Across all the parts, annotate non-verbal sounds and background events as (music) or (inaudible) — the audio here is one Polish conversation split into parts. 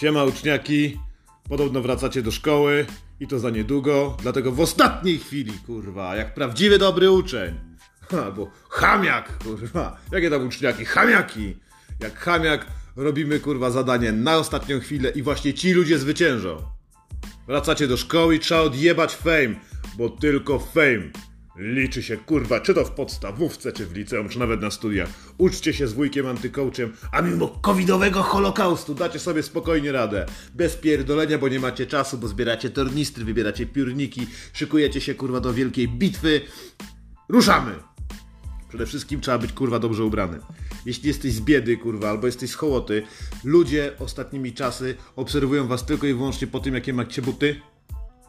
Siema uczniaki, podobno wracacie do szkoły i to za niedługo, dlatego w ostatniej chwili, kurwa, jak prawdziwy dobry uczeń, (laughs) albo chamiak, kurwa, jakie tam uczniaki, chamiaki, jak chamiak robimy, kurwa, zadanie na ostatnią chwilę i właśnie ci ludzie zwyciężą. Wracacie do szkoły i trzeba odjebać fame, bo tylko fame liczy się, kurwa, czy to w podstawówce, czy w liceum, czy nawet na studiach. Uczcie się z wujkiem antykołczem, a mimo covidowego holokaustu dacie sobie spokojnie radę. Bez pierdolenia, bo nie macie czasu, bo zbieracie tornistry, wybieracie piórniki, szykujecie się, kurwa, do wielkiej bitwy. Ruszamy! Przede wszystkim trzeba być kurwa dobrze ubrany. Jeśli jesteś z biedy, kurwa, albo jesteś z hołoty, ludzie ostatnimi czasy obserwują was tylko i wyłącznie po tym, jakie macie buty,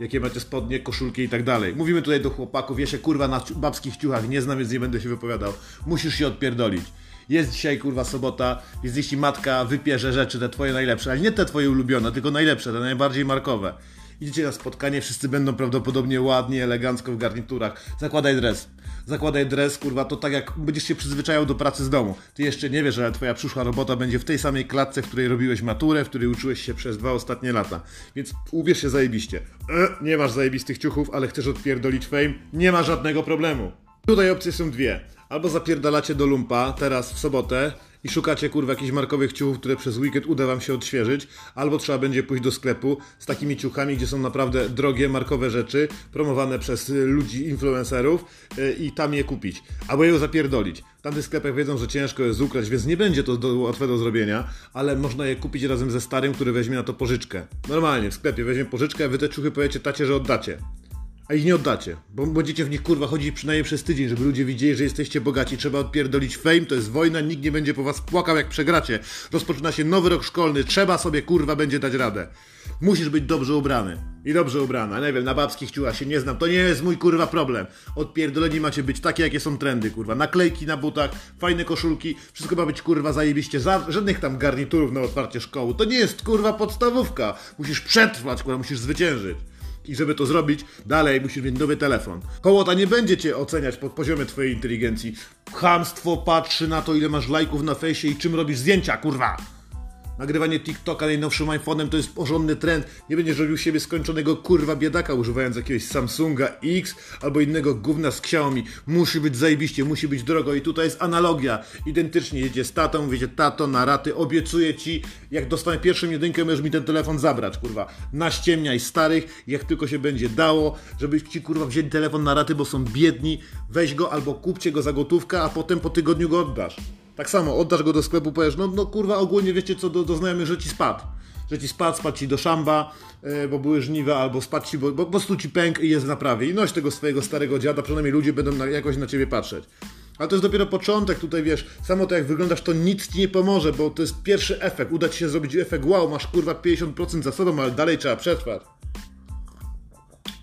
jakie macie spodnie, koszulki i tak dalej. Mówimy tutaj do chłopaków, ja się kurwa na babskich ciuchach nie znam, więc nie będę się wypowiadał. Musisz się odpierdolić. Jest dzisiaj kurwa sobota, jest jeśli matka wypierze rzeczy, te twoje najlepsze, ale nie te twoje ulubione, tylko najlepsze, te najbardziej markowe. Idziecie na spotkanie, wszyscy będą prawdopodobnie ładnie, elegancko w garniturach. Zakładaj dres. Zakładaj dres, kurwa, to tak jak będziesz się przyzwyczajał do pracy z domu. Ty jeszcze nie wiesz, ale twoja przyszła robota będzie w tej samej klatce, w której robiłeś maturę, w której uczyłeś się przez dwa ostatnie lata. Więc ubierz się zajebiście. E, nie masz zajebistych ciuchów, ale chcesz odpierdolić fame? Nie ma żadnego problemu. Tutaj opcje są dwie. Albo zapierdalacie do lumpa teraz w sobotę i szukacie kurwa jakichś markowych ciuchów, które przez weekend uda wam się odświeżyć, albo trzeba będzie pójść do sklepu z takimi ciuchami, gdzie są naprawdę drogie, markowe rzeczy, promowane przez y, ludzi, influencerów yy, i tam je kupić. Albo je zapierdolić. W tamtych sklepach wiedzą, że ciężko jest ukraść, więc nie będzie to łatwe do zrobienia, ale można je kupić razem ze starym, który weźmie na to pożyczkę. Normalnie, w sklepie weźmie pożyczkę, wy te ciuchy powiecie tacie, że oddacie a ich nie oddacie, bo będziecie w nich kurwa chodzić przynajmniej przez tydzień, żeby ludzie widzieli, że jesteście bogaci. Trzeba odpierdolić fame, to jest wojna, nikt nie będzie po was płakał jak przegracie. Rozpoczyna się nowy rok szkolny, trzeba sobie kurwa będzie dać radę. Musisz być dobrze ubrany. I dobrze ubrana. Nie wiem, na babskich ciuchach się nie znam. To nie jest mój kurwa problem. Odpierdoleni macie być takie, jakie są trendy, kurwa. Naklejki na butach, fajne koszulki. Wszystko ma być kurwa zajebiście. Za, żadnych tam garniturów na otwarcie szkoły. To nie jest kurwa podstawówka. Musisz przetrwać, kurwa, musisz zwyciężyć. I żeby to zrobić, dalej musisz mieć nowy telefon. Kołota nie będzie cię oceniać pod poziomem twojej inteligencji. Chamstwo patrzy na to, ile masz lajków na fejsie i czym robisz zdjęcia, kurwa. Nagrywanie TikToka najnowszym iPhone'em to jest porządny trend. Nie będziesz robił siebie skończonego kurwa biedaka używając jakiegoś Samsunga X albo innego gówna z Xiaomi. Musi być zajebiście, musi być drogo i tutaj jest analogia. Identycznie jedzie z tatą, wiecie, tato na raty, obiecuję ci, jak dostanę pierwszą jedynkę, możesz mi ten telefon zabrać, kurwa. Naściemniaj starych, jak tylko się będzie dało, żebyś ci kurwa wzięli telefon na raty, bo są biedni. Weź go albo kupcie go za gotówkę, a potem po tygodniu go oddasz. Tak samo, oddasz go do sklepu, powiesz, no, no kurwa, ogólnie wiecie co, do, do że ci spadł. Że ci spadł, spadł ci do szamba, yy, bo były żniwa, albo spadł ci, bo, bo po prostu ci pęk i jest w naprawie. I noś tego swojego starego dziada, przynajmniej ludzie będą na, jakoś na ciebie patrzeć. Ale to jest dopiero początek, tutaj wiesz, samo to jak wyglądasz, to nic ci nie pomoże, bo to jest pierwszy efekt. Uda ci się zrobić efekt, wow, masz kurwa 50% za sobą, ale dalej trzeba przetrwać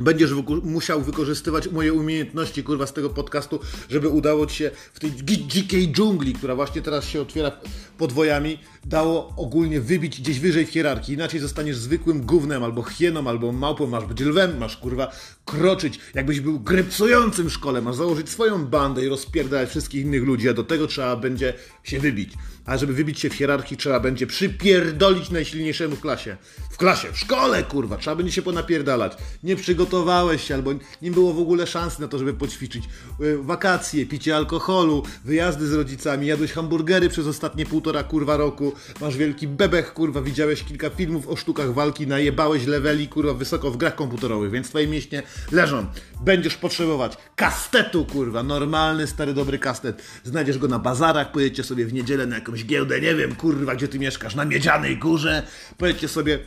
będziesz wyko musiał wykorzystywać moje umiejętności, kurwa, z tego podcastu, żeby udało ci się w tej dzikiej dżungli, która właśnie teraz się otwiera podwojami, dało ogólnie wybić gdzieś wyżej w hierarchii. Inaczej zostaniesz zwykłym gównem, albo hieną, albo małpą, masz być lwem, masz, kurwa, kroczyć, jakbyś był grypsującym w szkole, masz założyć swoją bandę i rozpierdalać wszystkich innych ludzi, a do tego trzeba będzie się wybić. A żeby wybić się w hierarchii, trzeba będzie przypierdolić najsilniejszemu w klasie. W klasie, w szkole, kurwa, trzeba będzie się ponapierdalać. Nie przygotowałeś się, albo nie było w ogóle szansy na to, żeby poćwiczyć. Y, wakacje, picie alkoholu, wyjazdy z rodzicami, jadłeś hamburgery przez ostatnie półtora, kurwa, roku, masz wielki bebech, kurwa, widziałeś kilka filmów o sztukach walki, najebałeś leveli, kurwa, wysoko w grach komputerowych, więc twoje mięśnie leżą. Będziesz potrzebować kastetu, kurwa, normalny, stary, dobry kastet. Znajdziesz go na bazarach, pojedziecie sobie w niedzielę na jakąś giełdę, nie wiem, kurwa, gdzie ty mieszkasz, na Miedzianej Górze, pojedźcie sobie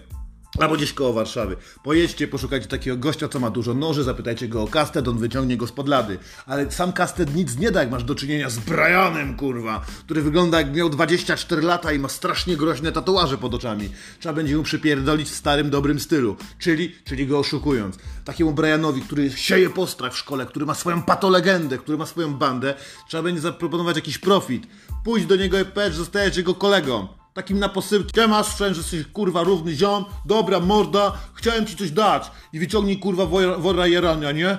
Albo gdzieś koło Warszawy. Pojedźcie, poszukajcie takiego gościa, co ma dużo noży, zapytajcie go o kastet, on wyciągnie go spod lady. Ale sam kastet nic nie da, jak masz do czynienia z Brianem, kurwa, który wygląda jak miał 24 lata i ma strasznie groźne tatuaże pod oczami. Trzeba będzie mu przypierdolić w starym, dobrym stylu. Czyli, czyli go oszukując. Takiemu Brianowi, który sieje postrach w szkole, który ma swoją patolegendę, który ma swoją bandę, trzeba będzie zaproponować jakiś profit. Pójdź do niego i że zostajesz jego kolegą takim na posypkę, masz że jesteś kurwa równy ziom, dobra morda, chciałem ci coś dać i wyciągnij kurwa wora, jarania, nie?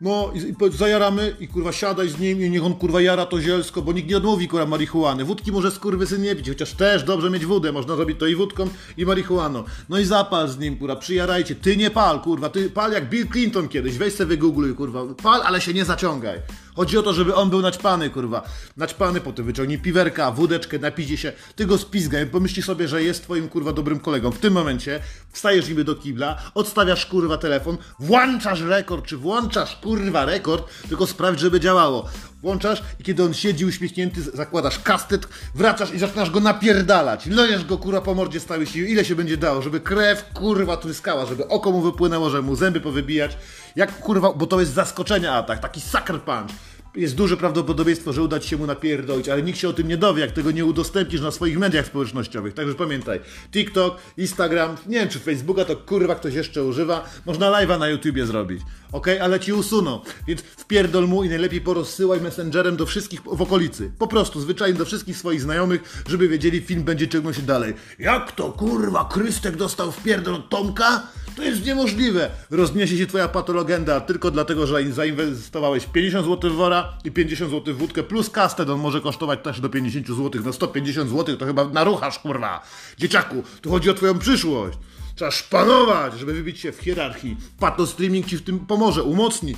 No i, i zajaramy i kurwa siadaj z nim i niech on kurwa jara to zielsko, bo nikt nie odmówi kurwa marihuany. Wódki może skurwysyn nie pić, chociaż też dobrze mieć wódę, można zrobić to i wódką i marihuaną. No i zapal z nim kurwa, przyjarajcie. Ty nie pal kurwa, ty pal jak Bill Clinton kiedyś, weź sobie wygoogluj kurwa. Pal, ale się nie zaciągaj. Chodzi o to, żeby on był naćpany, kurwa. Naćpany, potem wyciągnij piwerka, wódeczkę, napijcie się. Ty go spizgaj, pomyśli sobie, że jest twoim, kurwa, dobrym kolegą. W tym momencie wstajesz niby do kibla, odstawiasz, kurwa, telefon, włączasz rekord, czy włączasz, kurwa, rekord, tylko sprawdź, żeby działało. Włączasz i kiedy on siedzi uśmiechnięty, zakładasz kastet, wracasz i zaczynasz go napierdalać. Lejesz go, kurwa, po mordzie całej siły. Ile się będzie dało, żeby krew, kurwa, tryskała, żeby oko mu wypłynęło, żeby mu zęby powybijać. Jak, kurwa, bo to jest zaskoczenia atak, taki sucker punch jest duże prawdopodobieństwo, że uda ci się mu napierdolić, ale nikt się o tym nie dowie, jak tego nie udostępnisz na swoich mediach społecznościowych. Także pamiętaj, TikTok, Instagram, nie wiem czy Facebooka to kurwa ktoś jeszcze używa, można live'a na YouTubie zrobić, ok? Ale ci usuną, więc wpierdol mu i najlepiej porozsyłaj messengerem do wszystkich w okolicy. Po prostu, zwyczajnie do wszystkich swoich znajomych, żeby wiedzieli, film będzie ciągnął się dalej. Jak to kurwa, Krystek dostał wpierdol od Tomka? To jest niemożliwe. Rozniesie się twoja patologenda tylko dlatego, że zainwestowałeś 50 zł w wora i 50 zł w wódkę, plus kastet on może kosztować też do 50 zł. No 150 zł to chyba naruchasz, kurwa. Dzieciaku, tu chodzi o twoją przyszłość. Trzeba szpanować, żeby wybić się w hierarchii. Pato streaming ci w tym pomoże, umocni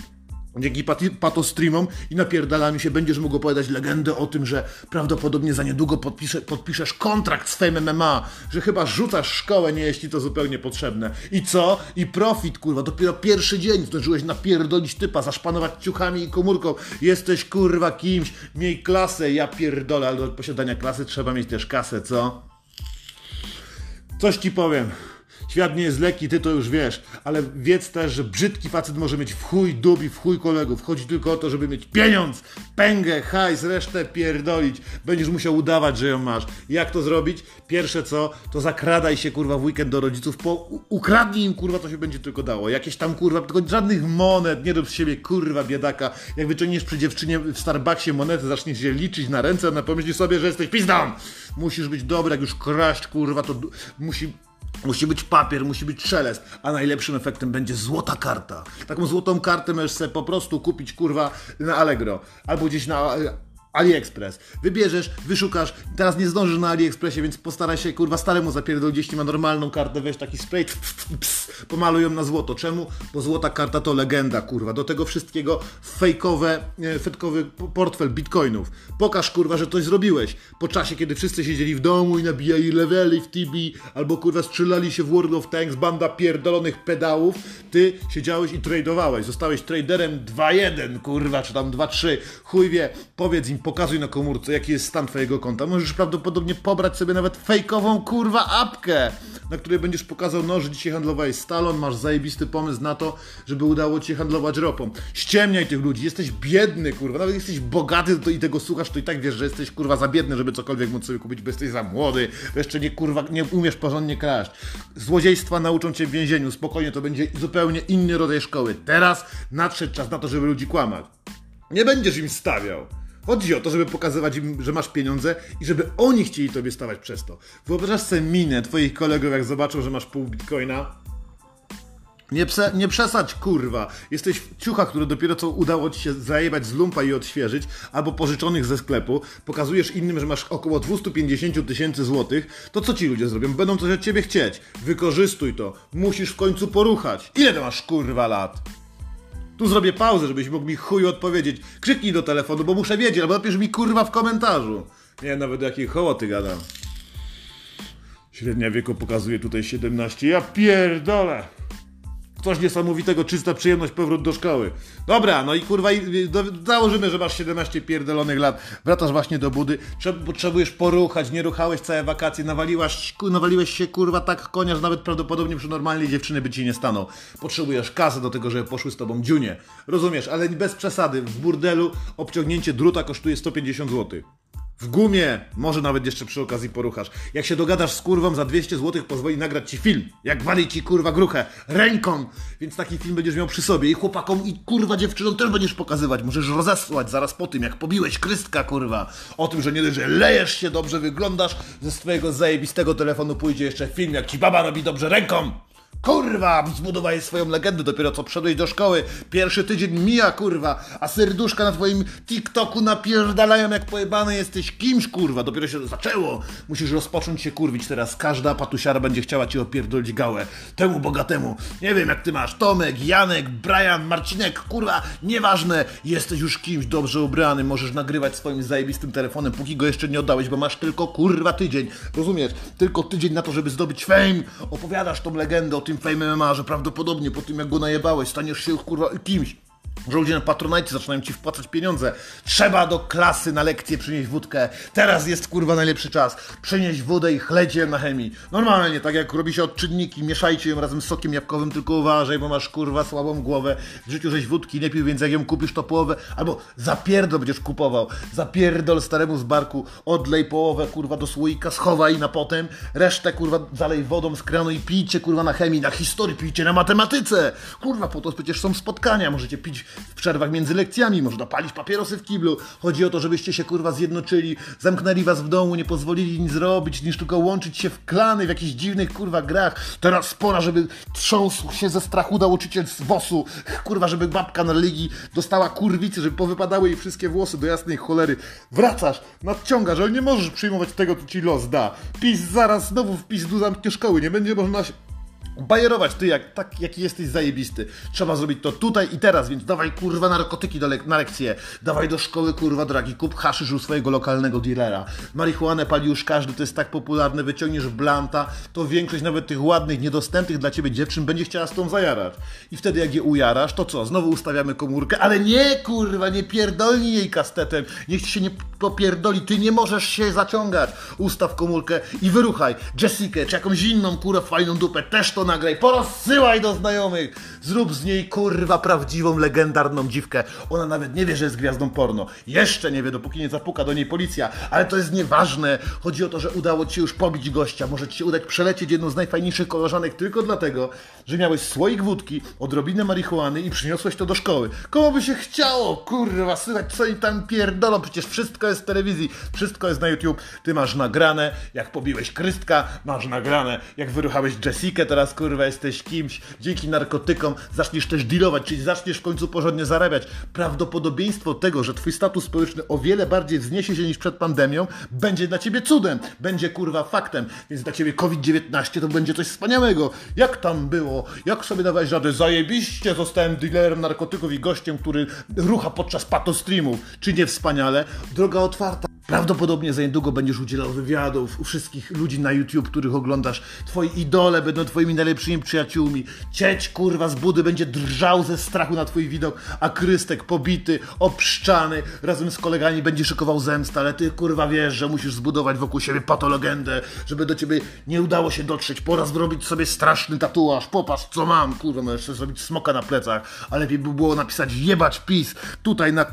dzięki patostreamom i napierdalami się będziesz mógł opowiadać legendę o tym, że prawdopodobnie za niedługo podpisze, podpiszesz kontrakt z Fame MMA, że chyba rzucasz szkołę, nie jeśli to zupełnie potrzebne. I co? I profit, kurwa, dopiero pierwszy dzień zdążyłeś napierdolić typa, zaszpanować ciuchami i komórką. Jesteś, kurwa, kimś, miej klasę, ja pierdolę, ale do posiadania klasy trzeba mieć też kasę, co? Coś ci powiem. Świat nie jest lekki, ty to już wiesz, ale wiedz też, że brzydki facet może mieć w chuj dubi, w chuj kolegów. Chodzi tylko o to, żeby mieć pieniądz, pęgę, hajs, resztę pierdolić. Będziesz musiał udawać, że ją masz. Jak to zrobić? Pierwsze co, to zakradaj się kurwa w weekend do rodziców, po, ukradnij im kurwa, co się będzie tylko dało. Jakieś tam kurwa, tylko żadnych monet, nie rób z siebie kurwa biedaka. Jak wyciągniesz przy dziewczynie w Starbucksie monety, zaczniesz się liczyć na ręce, ona pomyśli sobie, że jesteś pizdą. Musisz być dobry, jak już kraść kurwa, to musi Musi być papier, musi być szelest, a najlepszym efektem będzie złota karta. Taką złotą kartę możesz sobie po prostu kupić kurwa na Allegro albo gdzieś na AliExpress. Wybierzesz, wyszukasz, teraz nie zdążysz na AliExpressie, więc postaraj się, kurwa, staremu zapierdolić, jeśli ma normalną kartę, weź taki spray, pss, pomaluj ją na złoto. Czemu? Bo złota karta to legenda, kurwa. Do tego wszystkiego fejkowe, e, fetkowy portfel bitcoinów. Pokaż, kurwa, że coś zrobiłeś. Po czasie, kiedy wszyscy siedzieli w domu i nabijali levely w TB, albo, kurwa, strzelali się w World of Tanks, banda pierdolonych pedałów, ty siedziałeś i tradowałeś. Zostałeś traderem 2-1, kurwa, czy tam 2-3. Chuj wie, powiedz im, pokazuj na komórce, jaki jest stan twojego konta. Możesz prawdopodobnie pobrać sobie nawet fejkową kurwa apkę, na której będziesz pokazał, no, że dzisiaj handlowałeś stalon, masz zajebisty pomysł na to, żeby udało ci się handlować ropą. Ściemniaj tych ludzi, jesteś biedny, kurwa, nawet jesteś bogaty to i tego słuchasz, to i tak wiesz, że jesteś kurwa za biedny, żeby cokolwiek móc sobie kupić, bo jesteś za młody, jeszcze nie kurwa, nie umiesz porządnie kraść. Złodziejstwa nauczą cię w więzieniu, spokojnie, to będzie zupełnie inny rodzaj szkoły. Teraz nadszedł czas na to, żeby ludzi kłamać. Nie będziesz im stawiał. Chodzi o to, żeby pokazywać im, że masz pieniądze i żeby oni chcieli tobie stawać przez to. Wyobrażasz sobie minę twoich kolegów, jak zobaczą, że masz pół bitcoina? Nie, prze, nie przesadź, kurwa. Jesteś w ciuchach, które dopiero co udało ci się zajebać z lumpa i odświeżyć, albo pożyczonych ze sklepu. Pokazujesz innym, że masz około 250 tysięcy złotych. To co ci ludzie zrobią? Będą coś od ciebie chcieć. Wykorzystuj to. Musisz w końcu poruchać. Ile to masz, kurwa, lat? Tu zrobię pauzę, żebyś mógł mi chuju odpowiedzieć. Krzyknij do telefonu, bo muszę wiedzieć, albo napisz mi kurwa w komentarzu. Nie, nawet jakiej hołoty gadam. Średnia wieku pokazuje tutaj 17. Ja pierdolę! Coś niesamowitego, czysta przyjemność, powrót do szkoły. Dobra, no i kurwa, założymy, że masz 17 pierdolonych lat, wracasz właśnie do budy, potrzebujesz poruchać, nie ruchałeś całe wakacje, nawaliłaś, nawaliłeś się kurwa tak konia, że nawet prawdopodobnie przy normalnej dziewczyny by ci nie stanął. Potrzebujesz kasy do tego, żeby poszły z tobą dziunie. Rozumiesz, ale bez przesady, w burdelu obciągnięcie druta kosztuje 150 zł. W gumie, może nawet jeszcze przy okazji poruchasz. Jak się dogadasz z kurwą za 200 zł, pozwoli nagrać ci film. Jak wali ci kurwa gruchę ręką. Więc taki film będziesz miał przy sobie i chłopakom i kurwa dziewczynom też będziesz pokazywać. Możesz rozesłać zaraz po tym, jak pobiłeś krystka kurwa. O tym, że nie dość, że lejesz się, dobrze wyglądasz, ze swojego zajebistego telefonu pójdzie jeszcze film, jak ci baba robi dobrze ręką. Kurwa, zbudowałeś swoją legendę dopiero co wszedłeś do szkoły. Pierwszy tydzień mija, kurwa, a serduszka na twoim TikToku napierdalają jak pojebany jesteś kimś, kurwa. Dopiero się zaczęło. Musisz rozpocząć się kurwić teraz. Każda patusiara będzie chciała ci opierdolić gałę. Temu bogatemu. Nie wiem jak ty masz. Tomek, Janek, Brian, Marcinek, kurwa, nieważne. Jesteś już kimś dobrze ubrany. Możesz nagrywać swoim zajebistym telefonem, póki go jeszcze nie oddałeś, bo masz tylko kurwa tydzień. Rozumiesz? Tylko tydzień na to, żeby zdobyć fame. Opowiadasz tą legendę o tym fame MMA, że prawdopodobnie po tym jak go najebałeś, staniesz się kurwa kimś. Że ludzie na Patronite zaczynają ci wpłacać pieniądze. Trzeba do klasy na lekcję przynieść wódkę. Teraz jest kurwa najlepszy czas. Przynieść wodę i chlecie na chemii. Normalnie, tak jak robi się odczynniki, mieszajcie ją razem z sokiem jabłkowym, tylko uważaj, bo masz kurwa słabą głowę. W życiu żeś wódki nie pił, więc jak ją kupisz to połowę, albo zapierdol będziesz kupował. Zapierdol staremu z barku, odlej połowę kurwa do słoika, schowaj na potem, resztę kurwa zalej wodą z kranu i pijcie kurwa na chemii, na historii, pijcie na matematyce. Kurwa, po to przecież są spotkania, możecie pić w przerwach między lekcjami, można palić papierosy w kiblu. Chodzi o to, żebyście się kurwa zjednoczyli, zamknęli was w domu, nie pozwolili nic zrobić, niż tylko łączyć się w klany w jakichś dziwnych kurwa grach. Teraz pora, żeby trząsł się ze strachu nauczyciel z WOS-u, kurwa, żeby babka na religii dostała kurwicy, żeby powypadały jej wszystkie włosy do jasnej cholery. Wracasz, nadciągasz, ale nie możesz przyjmować tego, co ci los da. PiS zaraz znowu w PiS zamknie szkoły, nie będzie można bajerować ty, jak, tak, jaki jesteś zajebisty. Trzeba zrobić to tutaj i teraz, więc dawaj kurwa narkotyki do le na lekcję. Dawaj do szkoły kurwa dragi, kup haszysz u swojego lokalnego dealera. Marihuanę pali już każdy, to jest tak popularne, wyciągniesz blanta, to większość nawet tych ładnych, niedostępnych dla ciebie dziewczyn będzie chciała z tą zajarać. I wtedy jak je ujarasz, to co? Znowu ustawiamy komórkę, ale nie kurwa, nie pierdolnij jej kastetem, niech ci się nie popierdoli, ty nie możesz się zaciągać. Ustaw komórkę i wyruchaj Jessikę, czy jakąś inną kurę fajną dupę, też to nagraj, porozsyłaj do znajomych, zrób z niej kurwa prawdziwą, legendarną dziwkę. Ona nawet nie wie, że jest gwiazdą porno. Jeszcze nie wie, dopóki nie zapuka do niej policja, ale to jest nieważne. Chodzi o to, że udało ci się już pobić gościa, może ci się udać przelecieć jedną z najfajniejszych koleżanek tylko dlatego, że miałeś słoik wódki, odrobinę marihuany i przyniosłeś to do szkoły. Komu by się chciało, kurwa, słychać co i tam pierdolą, przecież wszystko jest w telewizji, wszystko jest na YouTube. Ty masz nagrane, jak pobiłeś Krystka, masz nagrane, jak wyruchałeś Jessikę, teraz kurwa jesteś kimś, dzięki narkotykom zaczniesz też dealować, czyli zaczniesz w końcu porządnie zarabiać. Prawdopodobieństwo tego, że twój status społeczny o wiele bardziej wzniesie się niż przed pandemią, będzie dla ciebie cudem, będzie kurwa faktem, więc dla ciebie COVID-19 to będzie coś wspaniałego. Jak tam było? Jak sobie dawałeś radę? Zajebiście zostałem dealerem narkotyków i gościem, który rucha podczas patostreamów. Czy nie wspaniale? Droga otwarta. Prawdopodobnie za niedługo będziesz udzielał wywiadów u wszystkich ludzi na YouTube, których oglądasz. Twoi idole będą twoimi najlepszymi przyjaciółmi. Cieć kurwa z budy będzie drżał ze strachu na twój widok, a Krystek pobity, obszczany, razem z kolegami będzie szykował zemstę, ale ty kurwa wiesz, że musisz zbudować wokół siebie patologendę, żeby do ciebie nie udało się dotrzeć. Pora zrobić sobie straszny tatuaż. Popatrz co mam, kurwa, możesz sobie zrobić smoka na plecach, ale lepiej by było napisać jebać pis tutaj na,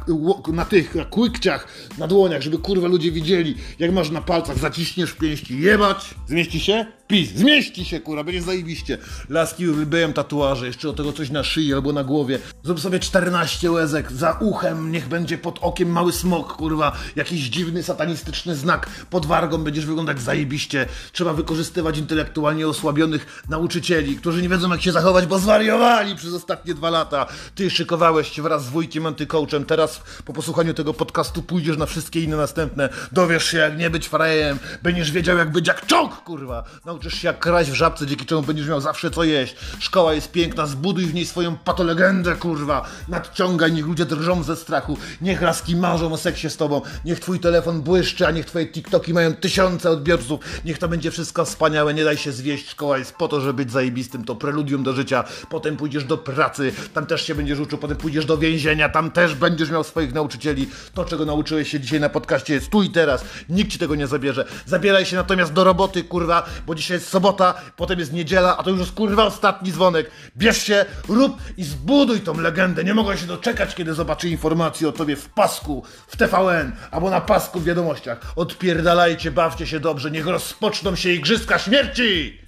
na tych na kłykciach, na dłoniach, żeby kurwa ludzie widzieli, jak masz na palcach, zaciśniesz pięści, jebać, zmieści się? PiS, zmieści się, kurwa, będzie zajebiście. Laski uwielbiają tatuaże, jeszcze do tego coś na szyi albo na głowie. Zrób sobie 14 łezek, za uchem, niech będzie pod okiem mały smok, kurwa, jakiś dziwny, satanistyczny znak pod wargą, będziesz wyglądać zajebiście. Trzeba wykorzystywać intelektualnie osłabionych nauczycieli, którzy nie wiedzą jak się zachować, bo zwariowali przez ostatnie dwa lata. Ty szykowałeś się wraz z wujkiem antycoachem, teraz po posłuchaniu tego podcastu pójdziesz na wszystkie inne następne. Dowiesz się jak nie być frajem, będziesz wiedział jak być jak czok, kurwa. Nauczysz się jak kraść w żabce, dzięki czemu będziesz miał zawsze co jeść. Szkoła jest piękna, zbuduj w niej swoją patolegendę, kurwa. Nadciągaj, niech ludzie drżą ze strachu. Niech laski marzą o seksie z tobą. Niech twój telefon błyszczy, a niech twoje TikToki mają tysiące odbiorców. Niech to będzie wszystko wspaniałe, nie daj się zwieść. Szkoła jest po to, żeby być zajebistym, to preludium do życia. Potem pójdziesz do pracy, tam też się będziesz uczył, potem pójdziesz do więzienia, tam też będziesz miał swoich nauczycieli. To, czego nauczyłeś się dzisiaj na podcaście jest tu i teraz. Nikt ci tego nie zabierze. Zabieraj się natomiast do roboty, kurwa, bo dzisiaj jest sobota, potem jest niedziela, a to już jest kurwa ostatni dzwonek. Bierz się, rób i zbuduj tą legendę. Nie mogę się doczekać, kiedy zobaczę informacje o tobie w pasku, w TVN albo na pasku w wiadomościach. Odpierdalajcie, bawcie się dobrze, niech rozpoczną się igrzyska śmierci!